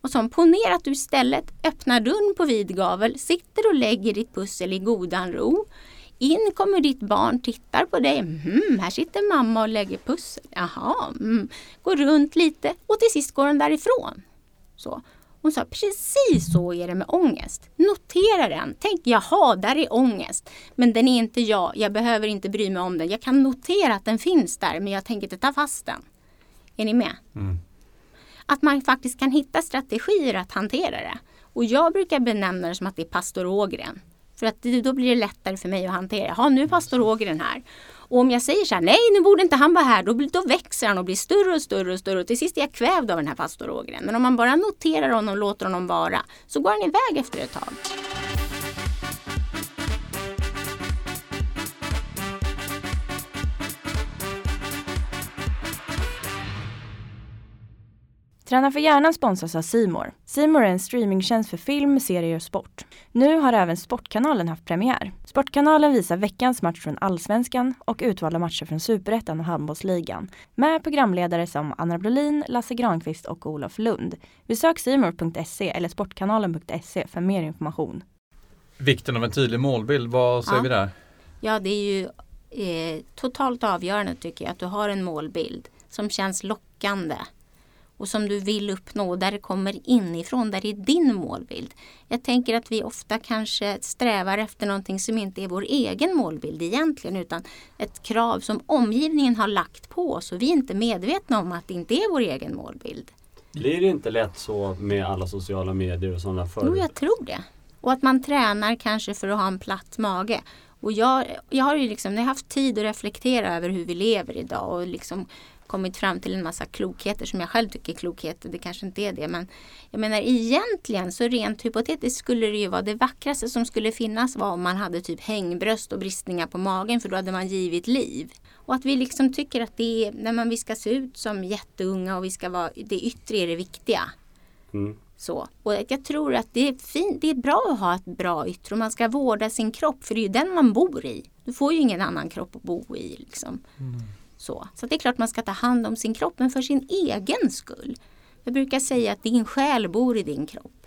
S2: Och som ponera att du istället öppnar dörren på vid gavel, sitter och lägger ditt pussel i godan ro. In kommer ditt barn, tittar på dig. Mm, här sitter mamma och lägger pussel. Jaha, mm. går runt lite och till sist går den därifrån. Så. Hon sa precis så är det med ångest. Notera den. Tänk jaha, där är ångest. Men den är inte jag. Jag behöver inte bry mig om den. Jag kan notera att den finns där men jag tänker inte ta fast den. Är ni med? Mm. Att man faktiskt kan hitta strategier att hantera det. Och jag brukar benämna det som att det är pastor Ågren. För att då blir det lättare för mig att hantera. Ja, nu är pastor Ågren här. Och om jag säger så här, nej nu borde inte han vara här, då, då växer han och blir större och större och större och till sist är jag kvävd av den här pastor Ågren. Men om man bara noterar honom och låter honom vara så går han iväg efter ett tag.
S1: Träna för hjärnan sponsras av Simor. Simor är en streamingtjänst för film, serier och sport. Nu har även Sportkanalen haft premiär. Sportkanalen visar veckans match från Allsvenskan och utvalda matcher från Superettan och Handbollsligan med programledare som Anna Brolin, Lasse Granqvist och Olof Lund. Besök simor.se eller sportkanalen.se för mer information.
S4: Vikten av en tydlig målbild, vad säger
S2: Ja.
S4: vi där?
S2: Ja, det är ju eh, totalt avgörande tycker jag att du har en målbild som känns lockande och som du vill uppnå där det kommer inifrån, där det är din målbild. Jag tänker att vi ofta kanske strävar efter någonting som inte är vår egen målbild egentligen utan ett krav som omgivningen har lagt på oss och vi är inte medvetna om att det inte är vår egen målbild.
S3: Blir det inte lätt så med alla sociala medier och sådana
S2: Jo,
S3: förut?
S2: jag tror det. Och att man tränar kanske för att ha en platt mage. Och jag, jag har ju liksom, jag har haft tid att reflektera över hur vi lever idag och liksom kommit fram till en massa klokheter som jag själv tycker är klokheter. Det kanske inte är det men jag menar egentligen så rent hypotetiskt skulle det ju vara det vackraste som skulle finnas var om man hade typ hängbröst och bristningar på magen för då hade man givit liv. Och att vi liksom tycker att det är, när man, vi ska se ut som jätteunga och vi ska vara, det yttre är det viktiga.
S3: Mm.
S2: Så. Och jag tror att det är, fint, det är bra att ha ett bra yttre och man ska vårda sin kropp för det är ju den man bor i. Du får ju ingen annan kropp att bo i. Liksom. Så. så det är klart man ska ta hand om sin kropp men för sin egen skull. Jag brukar säga att din själ bor i din kropp.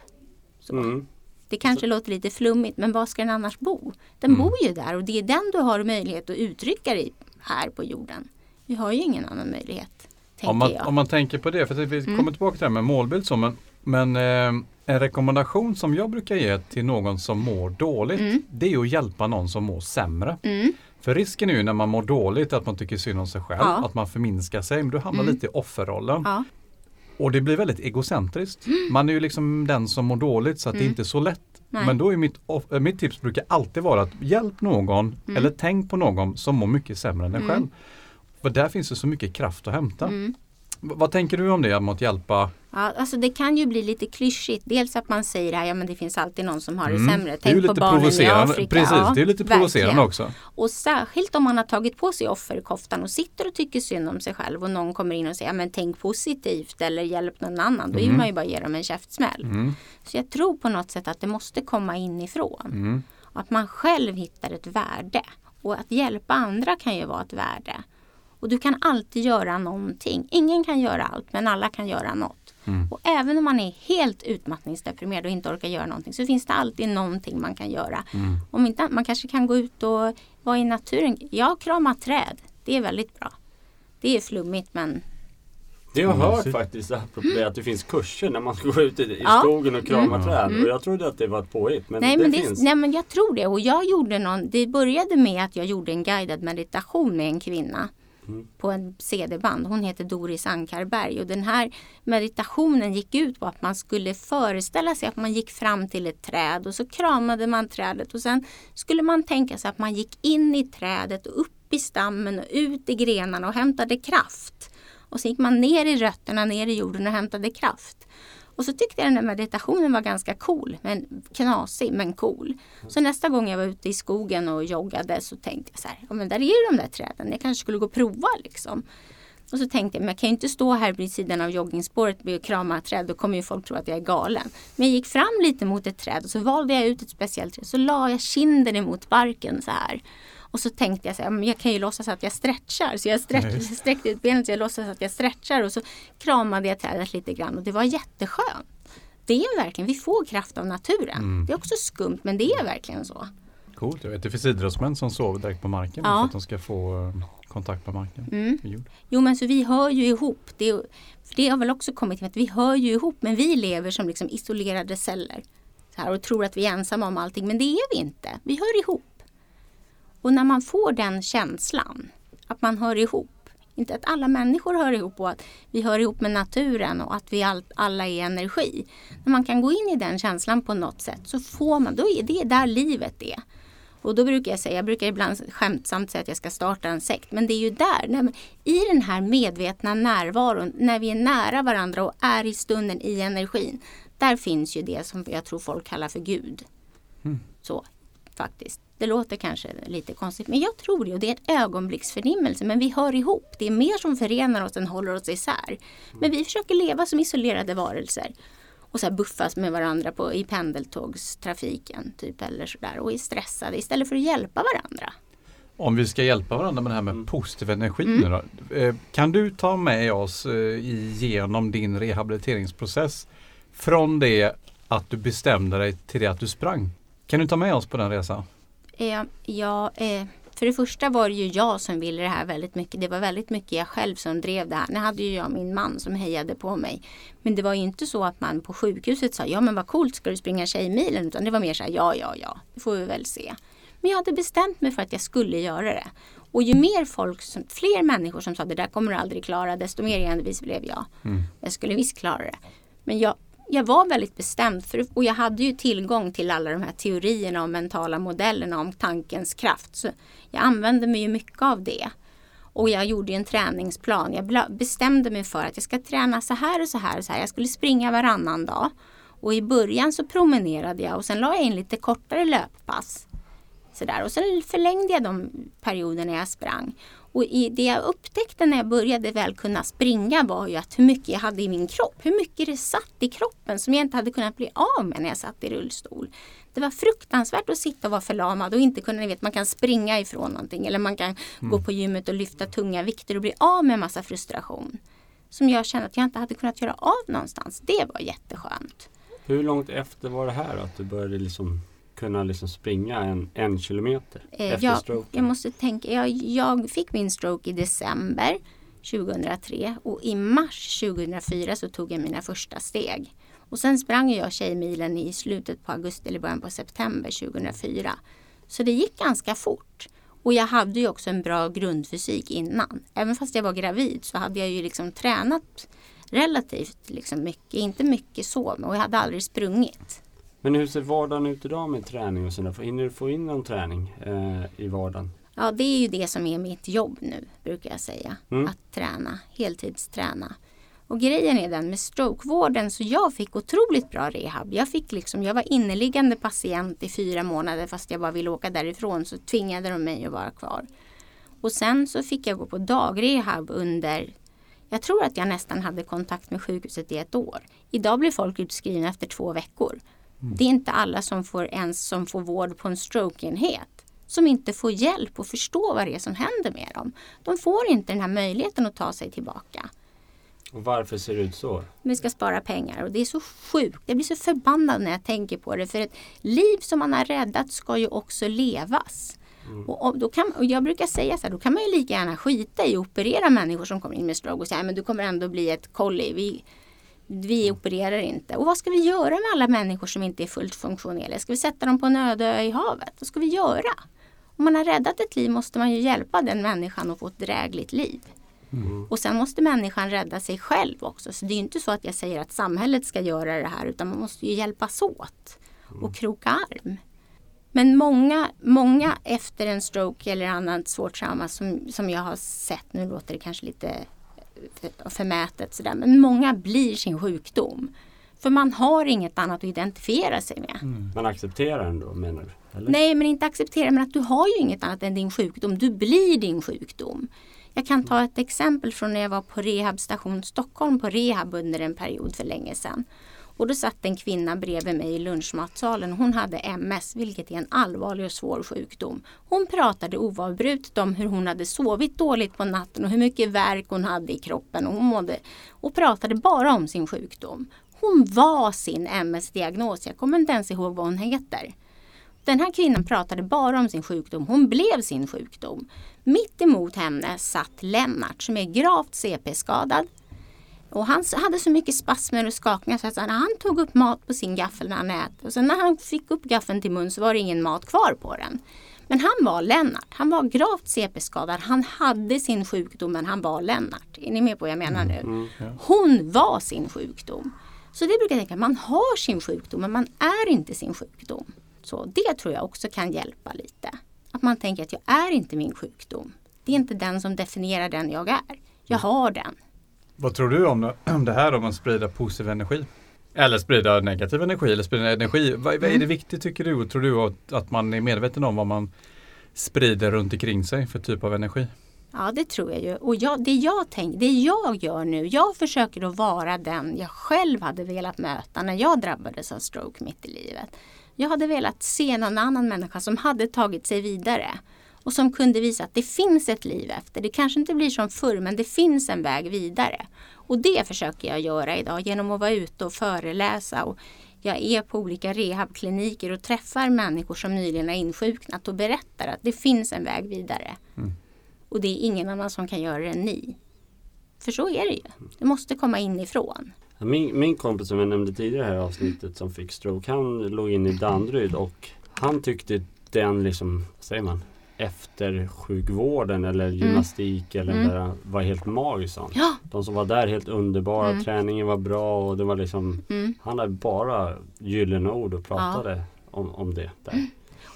S2: Så.
S3: Mm.
S2: Det kanske låter lite flummigt men var ska den annars bo? Den bor ju där och det är den du har möjlighet att uttrycka dig här på jorden. Vi har ju ingen annan möjlighet.
S4: Om man, om man tänker på det, för att vi
S2: Mm.
S4: kommer tillbaka till det här med målbild så, men, men eh, en rekommendation som jag brukar ge till någon som mår dåligt,
S2: Mm.
S4: det är att hjälpa någon som mår sämre.
S2: Mm.
S4: För risken är ju när man mår dåligt att man tycker synd om sig själv,
S2: Ja.
S4: att man förminskar sig, men du hamnar
S2: Mm.
S4: lite i offerrollen.
S2: Ja.
S4: Och det blir väldigt egocentriskt. Man är ju liksom den som mår dåligt så att det
S2: Mm.
S4: är inte så lätt.
S2: Nej.
S4: Men då är mitt, äh, mitt tips brukar alltid vara att hjälp någon
S2: Mm.
S4: eller tänk på någon som mår mycket sämre än dig
S2: Mm.
S4: själv. För där finns det så mycket kraft att hämta.
S2: Mm.
S4: Vad tänker du om det, om att hjälpa?
S2: Ja, alltså det kan ju bli lite klyschigt. Dels att man säger att ja, men det finns alltid någon som har det
S4: Mm.
S2: sämre.
S4: det är
S2: Tänk
S4: ju
S2: på barnen i. Afrika.
S4: Precis,
S2: Ja,
S4: det är lite
S2: verkligen.
S4: provocerande också.
S2: Och särskilt om man har tagit på sig offerkoftan och sitter och tycker synd om sig själv och någon kommer in och säger ja, men tänk positivt eller hjälp någon annan. Då vill
S4: Mm.
S2: man ju bara ge dem en käftsmäll.
S4: Mm.
S2: Så jag tror på något sätt att det måste komma inifrån.
S4: Mm.
S2: Att man själv hittar ett värde. Och att hjälpa andra kan ju vara ett värde. Och du kan alltid göra någonting. Ingen kan göra allt men alla kan göra något.
S4: Mm.
S2: Och även om man är helt utmattningsdeprimerad och inte orkar göra någonting så finns det alltid någonting man kan göra.
S4: Mm.
S2: Om inte, man kanske kan gå ut och vara i naturen. Jag kramar träd. Det är väldigt bra. Det är flummigt men
S3: Det har jag hört
S4: Mysigt.
S3: faktiskt apropå det att det finns kurser när man ska gå ut i, i
S2: Ja.
S3: skogen och krama
S4: Mm.
S3: träd.
S2: Mm.
S3: Och jag trodde att det var ett påhitt men
S2: nej,
S3: det
S2: men det,
S3: finns.
S2: nej men jag tror det. Och jag gjorde någon, det började med att jag gjorde en guidad meditation med en kvinna.
S3: Mm.
S2: På en CD-band. Hon heter Doris Ankarberg. Och den här meditationen gick ut på att man skulle föreställa sig att man gick fram till ett träd och så kramade man trädet. Och sen skulle man tänka sig att man gick in i trädet och upp i stammen och ut i grenarna och hämtade kraft. Och så gick man ner i rötterna, ner i jorden och hämtade kraft. Och så tyckte jag den där meditationen var ganska cool, men knasig men cool. Så nästa gång jag var ute i skogen och joggade så tänkte jag så här, ja men där är ju de där träden, jag kanske skulle gå och prova liksom. Och så tänkte jag, men jag kan ju inte stå här vid sidan av joggingspåret och krama ett träd, då kommer ju folk tro att jag är galen. Men jag gick fram lite mot ett träd och så valde jag ut ett speciellt träd, så la jag kinden emot barken så här. Och så tänkte jag så här, jag kan ju låtsas att jag stretchar. Så jag stretch, sträckte ut benet så jag låtsas att jag stretchar och så kramade jag trädet lite grann och det var jätteskönt. Det är verkligen, vi får kraft av naturen.
S4: Mm.
S2: Det är också skumt men det är verkligen så.
S4: Coolt, jag vet det finns idrottsmän som sover direkt på marken
S2: Ja.
S4: för att de ska få eh, kontakt med marken.
S2: Mm. Jo men så vi hör ju ihop. Det, är- för det har väl också kommit till att vi hör ju ihop men vi lever som liksom isolerade celler. Så här, och tror att vi är ensamma om allting men det är vi inte. Vi hör ihop. Och när man får den känslan att man hör ihop. Inte att alla människor hör ihop och att vi hör ihop med naturen och att vi all, alla är energi. När man kan gå in i den känslan på något sätt så får man, då är det där livet är. Och då brukar jag säga, jag brukar ibland skämtsamt säga att jag ska starta en sekt. Men det är ju där, när, i den här medvetna närvaron, när vi är nära varandra och är i stunden i energin. Där finns ju det som jag tror folk kallar för Gud.
S4: Mm.
S2: Så, faktiskt. Det låter kanske lite konstigt, men jag tror det. Och det är ett ögonblicksförnimmelse. Men vi hör ihop. Det är mer som förenar oss än håller oss isär. Men vi försöker leva som isolerade varelser. Och så här buffas med varandra på, i pendeltågstrafiken. Typ, eller sådär. Och är stressade istället för att hjälpa varandra.
S4: Om vi ska hjälpa varandra med det här med
S3: Mm.
S4: positiv energi
S2: Mm.
S4: nu då. Eh, Kan du ta med oss eh, igenom din rehabiliteringsprocess från det att du bestämde dig till det att du sprang? Kan du ta med oss på den resan?
S2: Eh, ja, eh, för det första var det ju jag som ville det här väldigt mycket. Det var väldigt mycket jag själv som drev det här. Nu hade ju jag min man som hejade på mig. Men det var ju inte så att man på sjukhuset sa ja men vad coolt ska du springa Tjejmilen? Utan det var mer så här ja ja ja, det får vi väl se. Men jag hade bestämt mig för att jag skulle göra det. Och ju mer folk, som, fler människor som sa det där kommer du aldrig klara, desto mer envis blev jag. Mm. Jag skulle visst klara det. Men jag, jag var väldigt bestämd för, och jag hade ju tillgång till alla de här teorierna och mentala modellerna om tankens kraft. Så jag använde mig ju mycket av det. Och jag gjorde en träningsplan. Jag bestämde mig för att jag ska träna så här och så här och så här. Jag skulle springa varannan dag. Och i början så promenerade jag och sen la jag in lite kortare löppass. Sådär. Och sen förlängde jag de perioderna jag sprang. Och i det jag upptäckte när jag började väl kunna springa var ju att hur mycket jag hade i min kropp. Hur mycket det satt i kroppen som jag inte hade kunnat bli av med när jag satt i rullstol. Det var fruktansvärt att sitta och vara förlamad och inte kunna, ni vet man kan springa ifrån någonting eller man kan mm. gå på gymmet och lyfta tunga vikter och bli av med massa frustration. Som jag kände att jag inte hade kunnat göra av någonstans. Det var jätteskönt.
S3: Hur långt efter var det här att du började liksom kunna liksom springa en, en kilometer eh, efter
S2: jag,
S3: stroken?
S2: Jag måste tänka, jag, jag fick min stroke i december 2003 och i mars 2004 så tog jag mina första steg. Och sen sprang jag Tjejmilen i slutet på augusti eller början på september 2004. Så det gick ganska fort. Och jag hade ju också en bra grundfysik innan. Även fast jag var gravid så hade jag ju liksom tränat relativt liksom mycket. Inte mycket så, och jag hade aldrig sprungit.
S3: Men hur ser vardagen ut idag med träning och sådär? Hinner du få in någon träning eh, i vardagen?
S2: Ja, det är ju det som är mitt jobb nu, brukar jag säga. Mm. Att träna, heltidsträna. Och grejen är den med strokevården så jag fick otroligt bra rehab. Jag, fick liksom, jag var inneliggande patient i fyra månader fast jag bara ville åka därifrån så tvingade de mig att vara kvar. Och sen så fick jag gå på dagrehab under jag tror att jag nästan hade kontakt med sjukhuset i ett år. Idag blir folk utskrivna efter två veckor. Mm. Det är inte alla som får ens som får vård på en strokeenhet som inte får hjälp och förstå vad det är som händer med dem. De får inte den här möjligheten att ta sig tillbaka.
S3: Och varför ser det ut så?
S2: Vi ska spara pengar och det är så sjukt. Jag blir så förbannad när jag tänker på det. För ett liv som man har räddat ska ju också levas. Mm. Och, och, då kan, och jag brukar säga så här, då kan man ju lika gärna skita i att operera människor som kommer in med stroke och säga men du kommer ändå bli ett kolli. Vi, vi opererar inte. Och vad ska vi göra med alla människor som inte är fullt funktionella? Ska vi sätta dem på en öde ö i havet? Vad ska vi göra? Om man har räddat ett liv måste man ju hjälpa den människan att få ett drägligt liv. Mm. Och sen måste människan rädda sig själv också. Så det är inte så att jag säger att samhället ska göra det här utan man måste ju hjälpas åt och mm. kroka arm. Men många, många efter en stroke eller annat svårt trauma som, som jag har sett, nu låter det kanske lite förmätet sådär, men många blir sin sjukdom. För man har inget annat att identifiera sig med.
S3: Mm. Man accepterar den då menar du?
S2: Eller? Nej men inte acceptera men att du har ju inget annat än din sjukdom. Du blir din sjukdom. Jag kan ta ett exempel från när jag var på Rehabstation Stockholm på rehab under en period för länge sedan. Och då satt en kvinna bredvid mig i lunchmatsalen. Hon hade MS, vilket är en allvarlig och svår sjukdom. Hon pratade oavbrutet om hur hon hade sovit dåligt på natten och hur mycket värk hon hade i kroppen. Och, hon mådde, och pratade bara om sin sjukdom. Hon var sin MS-diagnos. Jag kommer inte ens ihåg vad hon heter. Den här kvinnan pratade bara om sin sjukdom. Hon blev sin sjukdom. Mitt emot henne satt Lennart som är gravt CP-skadad. Och han hade så mycket spasmer och skakningar så att han tog upp mat på sin gaffel när han äter och sen när han fick upp gaffeln till mun så var det ingen mat kvar på den. Men han var Lennart. Han var gravt CP-skadad. Han hade sin sjukdom men han var Lennart. Är ni med på vad jag menar nu? Mm, mm, Hon var sin sjukdom. Så det brukar jag tänka, man har sin sjukdom men man är inte sin sjukdom. Så det tror jag också kan hjälpa lite. Att man tänker att jag är inte min sjukdom. Det är inte den som definierar den jag är. Jag har den.
S4: Vad tror du om det här om att sprida positiv energi? Eller sprida negativ energi eller sprida energi. Vad, vad är det mm. viktigt tycker du? Tror du att, att man är medveten om vad man sprider runt omkring sig för typ av energi?
S2: Ja det tror jag ju. Och jag, det, jag tänk, det jag gör nu, jag försöker att vara den jag själv hade velat möta när jag drabbades av stroke mitt i livet. Jag hade velat se någon annan människa som hade tagit sig vidare och som kunde visa att det finns ett liv efter. Det kanske inte blir som förr men det finns en väg vidare. Och det försöker jag göra idag genom att vara ute och föreläsa och jag är på olika rehabkliniker och träffar människor som nyligen har insjuknat och berättar att det finns en väg vidare. Mm. Och det är ingen annan som kan göra det än ni. För så är det ju. Det måste komma inifrån.
S3: Min, min kompis som jag nämnde tidigare här i avsnittet som fick stroke. Han låg in i Danderyd och han tyckte den liksom, vad säger man, efter sjukvården eller mm. gymnastik mm. eller mm. var helt magisk.
S2: Ja.
S3: De som var där helt underbara, mm. träningen var bra och det var liksom mm. Han hade bara gyllene ord och pratade ja. om, om det där. Mm.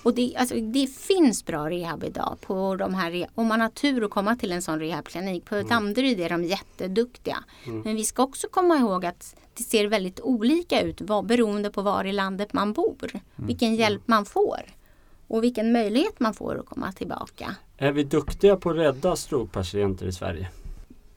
S2: Och det, alltså, det finns bra rehab idag. På de här, om man har tur att komma till en sån rehabklinik. På mm. Danderyd är de jätteduktiga. Mm. Men vi ska också komma ihåg att det ser väldigt olika ut vad, beroende på var i landet man bor. Mm. Vilken hjälp man får. Och vilken möjlighet man får att komma tillbaka.
S3: Är vi duktiga på att rädda strokepatienter i Sverige?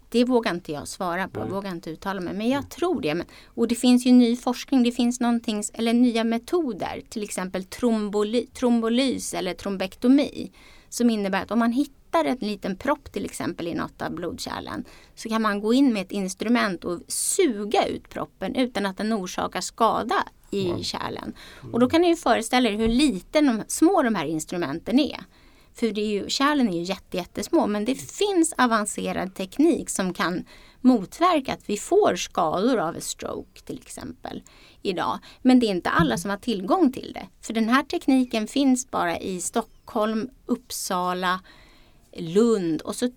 S2: Det vågar inte jag svara på, Nej. vågar inte uttala mig. Men jag tror det. Och det finns ju ny forskning, det finns någonting, eller nya metoder. Till exempel tromboly, trombolys eller trombektomi. Som innebär att om man hittar en liten propp till exempel i något av blodkärlen. Så kan man gå in med ett instrument och suga ut proppen utan att den orsakar skada i wow. kärlen. Och då kan ni ju föreställa er hur liten de, små de här instrumenten är. För det är ju, kärlen är ju jätte, jättesmå men det finns avancerad teknik som kan motverka att vi får skador av en stroke till exempel idag. Men det är inte alla som har tillgång till det. För den här tekniken finns bara i Stockholm, Uppsala, Lund och så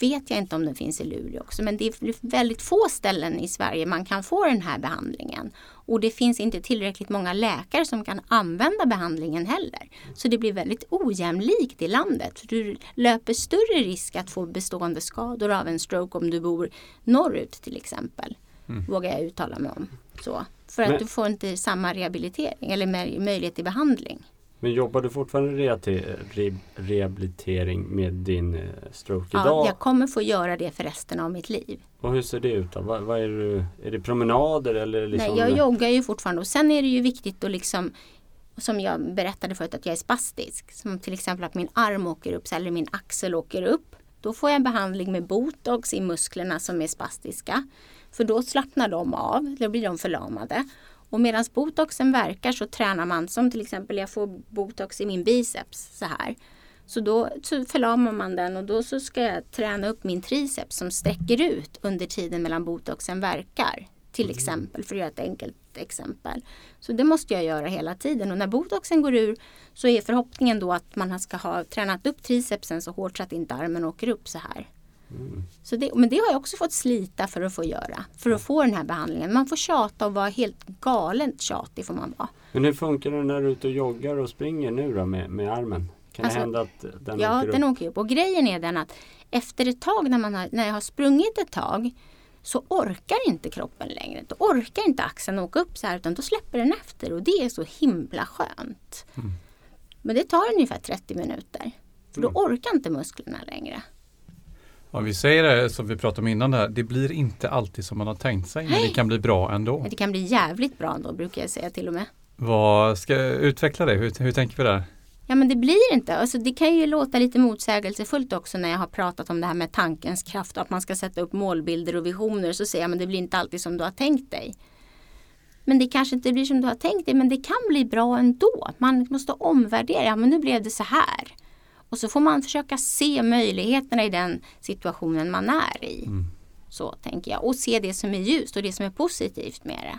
S2: vet jag inte om den finns i Luleå också. Men det är väldigt få ställen i Sverige man kan få den här behandlingen. Och det finns inte tillräckligt många läkare som kan använda behandlingen heller. Så det blir väldigt ojämlikt i landet. Du löper större risk att få bestående skador av en stroke om du bor norrut till exempel. Mm. Vågar jag uttala mig om. Så. För att Men... du får inte samma rehabilitering eller möjlighet till behandling.
S3: Men jobbar du fortfarande re rehabilitering med din eh, stroke
S2: ja,
S3: idag?
S2: jag kommer få göra det för resten av mitt liv.
S3: Och hur ser det ut då? Vad, vad är, det, är det promenader eller? Liksom...
S2: Nej, jag joggar ju fortfarande och sen är det ju viktigt att liksom som jag berättade förut att jag är spastisk. Som till exempel att min arm åker upp eller min axel åker upp. Då får jag en behandling med botox i musklerna som är spastiska. För då slappnar de av, då blir de förlamade. Och medan botoxen verkar så tränar man som till exempel jag får botox i min biceps så här. Så då så förlamar man den och då så ska jag träna upp min triceps som sträcker ut under tiden mellan botoxen verkar. Till mm. exempel, för att göra ett enkelt exempel. Så det måste jag göra hela tiden och när botoxen går ur så är förhoppningen då att man ska ha tränat upp tricepsen så hårt så att inte armen åker upp så här. Så det, men det har jag också fått slita för att få göra. För att få den här behandlingen. Man får tjata och vara helt galet tjatig får man vara.
S3: Men hur funkar det när du är ute och joggar och springer nu då med, med armen? Kan alltså, det hända att den
S2: ja,
S3: åker upp?
S2: Ja, den åker upp. Och grejen är den att efter ett tag när, man har, när jag har sprungit ett tag så orkar inte kroppen längre. Då orkar inte axeln åka upp så här utan då släpper den efter och det är så himla skönt. Mm. Men det tar ungefär 30 minuter. För då mm. orkar inte musklerna längre.
S4: Om vi säger det som vi pratade om innan där, det blir inte alltid som man har tänkt sig, men det kan bli bra ändå.
S2: Det kan bli jävligt bra ändå brukar jag säga till och med.
S4: Vad ska utveckla det? Hur, hur tänker vi där?
S2: Ja men det blir inte, alltså, det kan ju låta lite motsägelsefullt också när jag har pratat om det här med tankens kraft och att man ska sätta upp målbilder och visioner så säger jag men det blir inte alltid som du har tänkt dig. Men det kanske inte blir som du har tänkt dig men det kan bli bra ändå. Man måste omvärdera, ja men nu blev det så här. Och så får man försöka se möjligheterna i den situationen man är i. Mm. Så tänker jag. Och se det som är ljust och det som är positivt med det.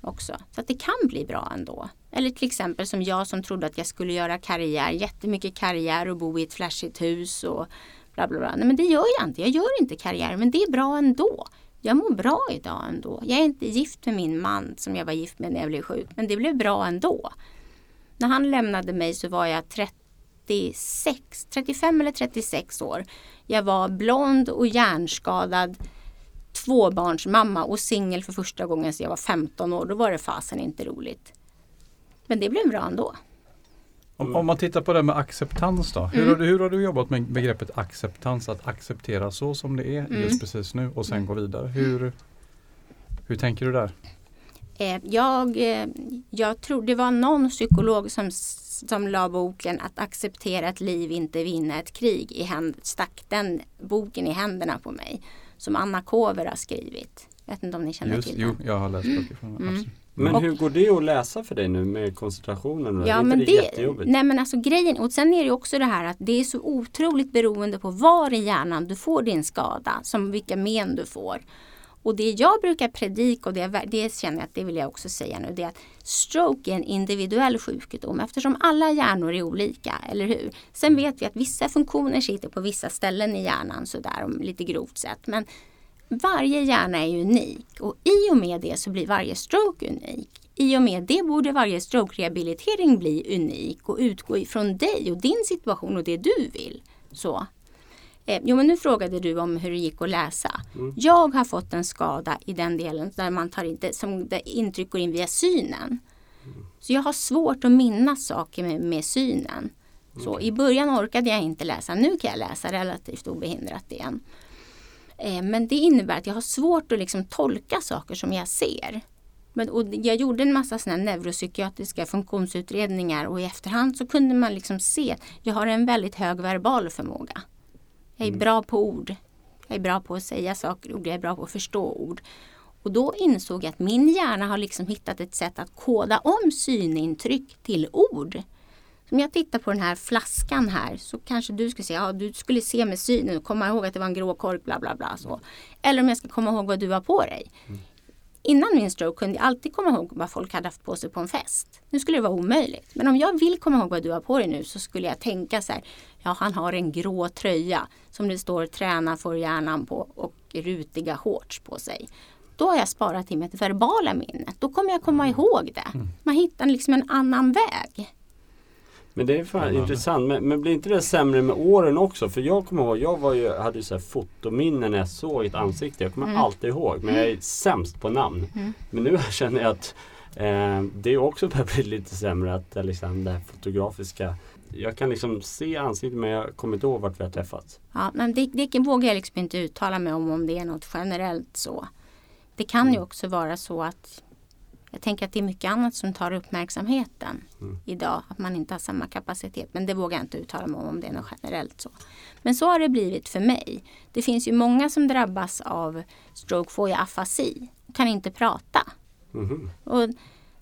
S2: Också. Så att det kan bli bra ändå. Eller till exempel som jag som trodde att jag skulle göra karriär, jättemycket karriär och bo i ett flashigt hus och bla bla bla. Nej men det gör jag inte. Jag gör inte karriär men det är bra ändå. Jag mår bra idag ändå. Jag är inte gift med min man som jag var gift med när jag blev sjuk. Men det blev bra ändå. När han lämnade mig så var jag 30 36, 35 eller 36 år. Jag var blond och hjärnskadad tvåbarnsmamma och singel för första gången sedan jag var 15 år. Då var det fasen inte roligt. Men det blev bra ändå.
S4: Om, om man tittar på det med acceptans då. Hur, mm. har du, hur har du jobbat med begreppet acceptans? Att acceptera så som det är mm. just precis nu och sen mm. gå vidare. Hur, hur tänker du där?
S2: Eh, jag, eh, jag tror det var någon psykolog som som la boken Att acceptera att liv inte vinna ett krig i händ, stack den boken i händerna på mig. Som Anna Kover har skrivit. Jag vet inte om ni känner Just, till
S4: den. Jo, jag har läst böcker från
S2: mm.
S3: Men och, hur går det att läsa för dig nu med koncentrationen?
S2: Ja, är men det, det jättejobbigt? Nej men alltså grejen, och sen är det också det här att det är så otroligt beroende på var i hjärnan du får din skada, som vilka men du får. Och det jag brukar predika och det, det känner jag att det vill jag också säga nu, det är att stroke är en individuell sjukdom eftersom alla hjärnor är olika, eller hur? Sen vet vi att vissa funktioner sitter på vissa ställen i hjärnan sådär, lite grovt sett. Men varje hjärna är unik och i och med det så blir varje stroke unik. I och med det borde varje stroke-rehabilitering bli unik och utgå ifrån dig och din situation och det du vill. Så. Eh, jo men nu frågade du om hur det gick att läsa. Mm. Jag har fått en skada i den delen där man tar inte, som intryck går in via synen. Mm. Så jag har svårt att minnas saker med, med synen. Så okay. i början orkade jag inte läsa. Nu kan jag läsa relativt obehindrat igen. Eh, men det innebär att jag har svårt att liksom tolka saker som jag ser. Men, och jag gjorde en massa såna neuropsykiatriska funktionsutredningar och i efterhand så kunde man liksom se att jag har en väldigt hög verbal förmåga. Jag är mm. bra på ord. Jag är bra på att säga saker och jag är bra på att förstå ord. Och då insåg jag att min hjärna har liksom hittat ett sätt att koda om synintryck till ord. Om jag tittar på den här flaskan här så kanske du skulle säga, ja du skulle se med synen och komma ihåg att det var en grå kork bla bla bla. Så. Eller om jag ska komma ihåg vad du har på dig. Mm. Innan min stroke kunde jag alltid komma ihåg vad folk hade haft på sig på en fest. Nu skulle det vara omöjligt. Men om jag vill komma ihåg vad du har på dig nu så skulle jag tänka så här. Ja, han har en grå tröja som det står träna för hjärnan på och rutiga shorts på sig. Då har jag sparat till mitt verbala minne. Då kommer jag komma ihåg det. Mm. Man hittar liksom en annan väg.
S3: Men det är fan mm. intressant. Men, men, blir inte det sämre med åren också? För jag kommer ihåg, jag var ju, hade ju så här fotominnen när jag såg ett ansikte. Jag kommer mm. alltid ihåg. Men jag är sämst på namn. Mm. Men nu känner jag att eh, det också börjar bli lite sämre. Att eh, liksom, det här fotografiska jag kan liksom se ansiktet men jag kommer inte ihåg vart vi har träffats.
S2: Ja, men det, det vågar jag liksom inte uttala mig om om det är något generellt så. Det kan mm. ju också vara så att jag tänker att det är mycket annat som tar uppmärksamheten mm. idag. Att man inte har samma kapacitet. Men det vågar jag inte uttala mig om om det är något generellt så. Men så har det blivit för mig. Det finns ju många som drabbas av stroke, får jag afasi och kan inte prata. Mm. Och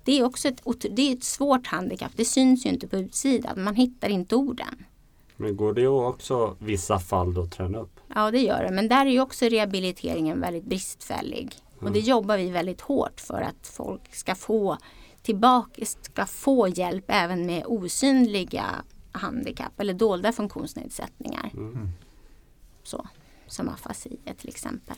S2: det är också ett, det är ett svårt handikapp. Det syns ju inte på utsidan. Man hittar inte orden.
S3: Men går det också vissa fall då att träna upp?
S2: Ja det gör det. Men där är ju också rehabiliteringen väldigt bristfällig. Och det mm. jobbar vi väldigt hårt för att folk ska få tillbaka, ska få hjälp även med osynliga handikapp eller dolda funktionsnedsättningar. Mm. Så, som afasi till exempel.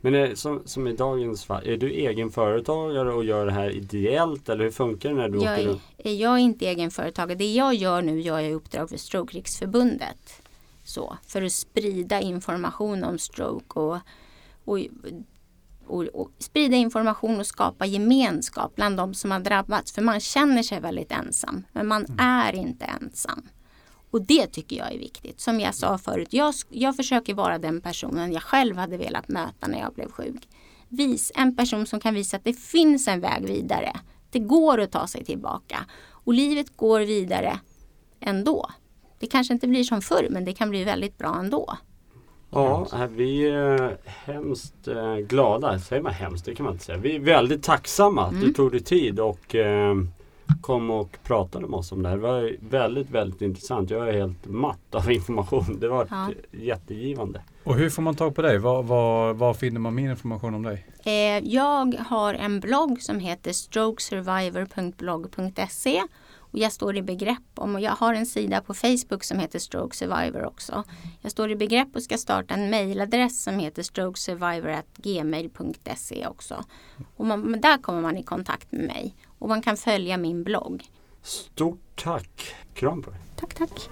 S3: Men är, som, som i dagens fall, är du egenföretagare och gör det här ideellt eller hur funkar det när du
S2: jag
S3: åker
S2: runt? Jag är inte egenföretagare. Det jag gör nu gör jag i uppdrag för Stroke Riksförbundet. Så, för att sprida information om stroke och, och och, och, sprida information och skapa gemenskap bland de som har drabbats. För man känner sig väldigt ensam. Men man mm. är inte ensam. Och det tycker jag är viktigt. Som jag sa förut, jag, jag försöker vara den personen jag själv hade velat möta när jag blev sjuk. Vis, en person som kan visa att det finns en väg vidare. Det går att ta sig tillbaka. Och livet går vidare ändå. Det kanske inte blir som förr men det kan bli väldigt bra ändå.
S3: Ja, vi är hemskt eh, glada. Säger man hemskt? Det kan man inte säga. Vi är väldigt tacksamma att mm. du tog dig tid och eh, kom och pratade med oss om det här. Det var väldigt, väldigt intressant. Jag är helt matt av information. Det var ja. jättegivande.
S4: Och hur får man tag på dig? Var, var, var finner man mer information om dig?
S2: Eh, jag har en blogg som heter strokesurvivor.blogg.se och jag står i begrepp om, och jag har en sida på Facebook som heter Stroke Survivor också. Jag står i begrepp och ska starta en mejladress som heter strokesurvivor.gmail.se också. Och man, där kommer man i kontakt med mig och man kan följa min blogg.
S3: Stort tack! Kram på dig!
S2: Tack, tack!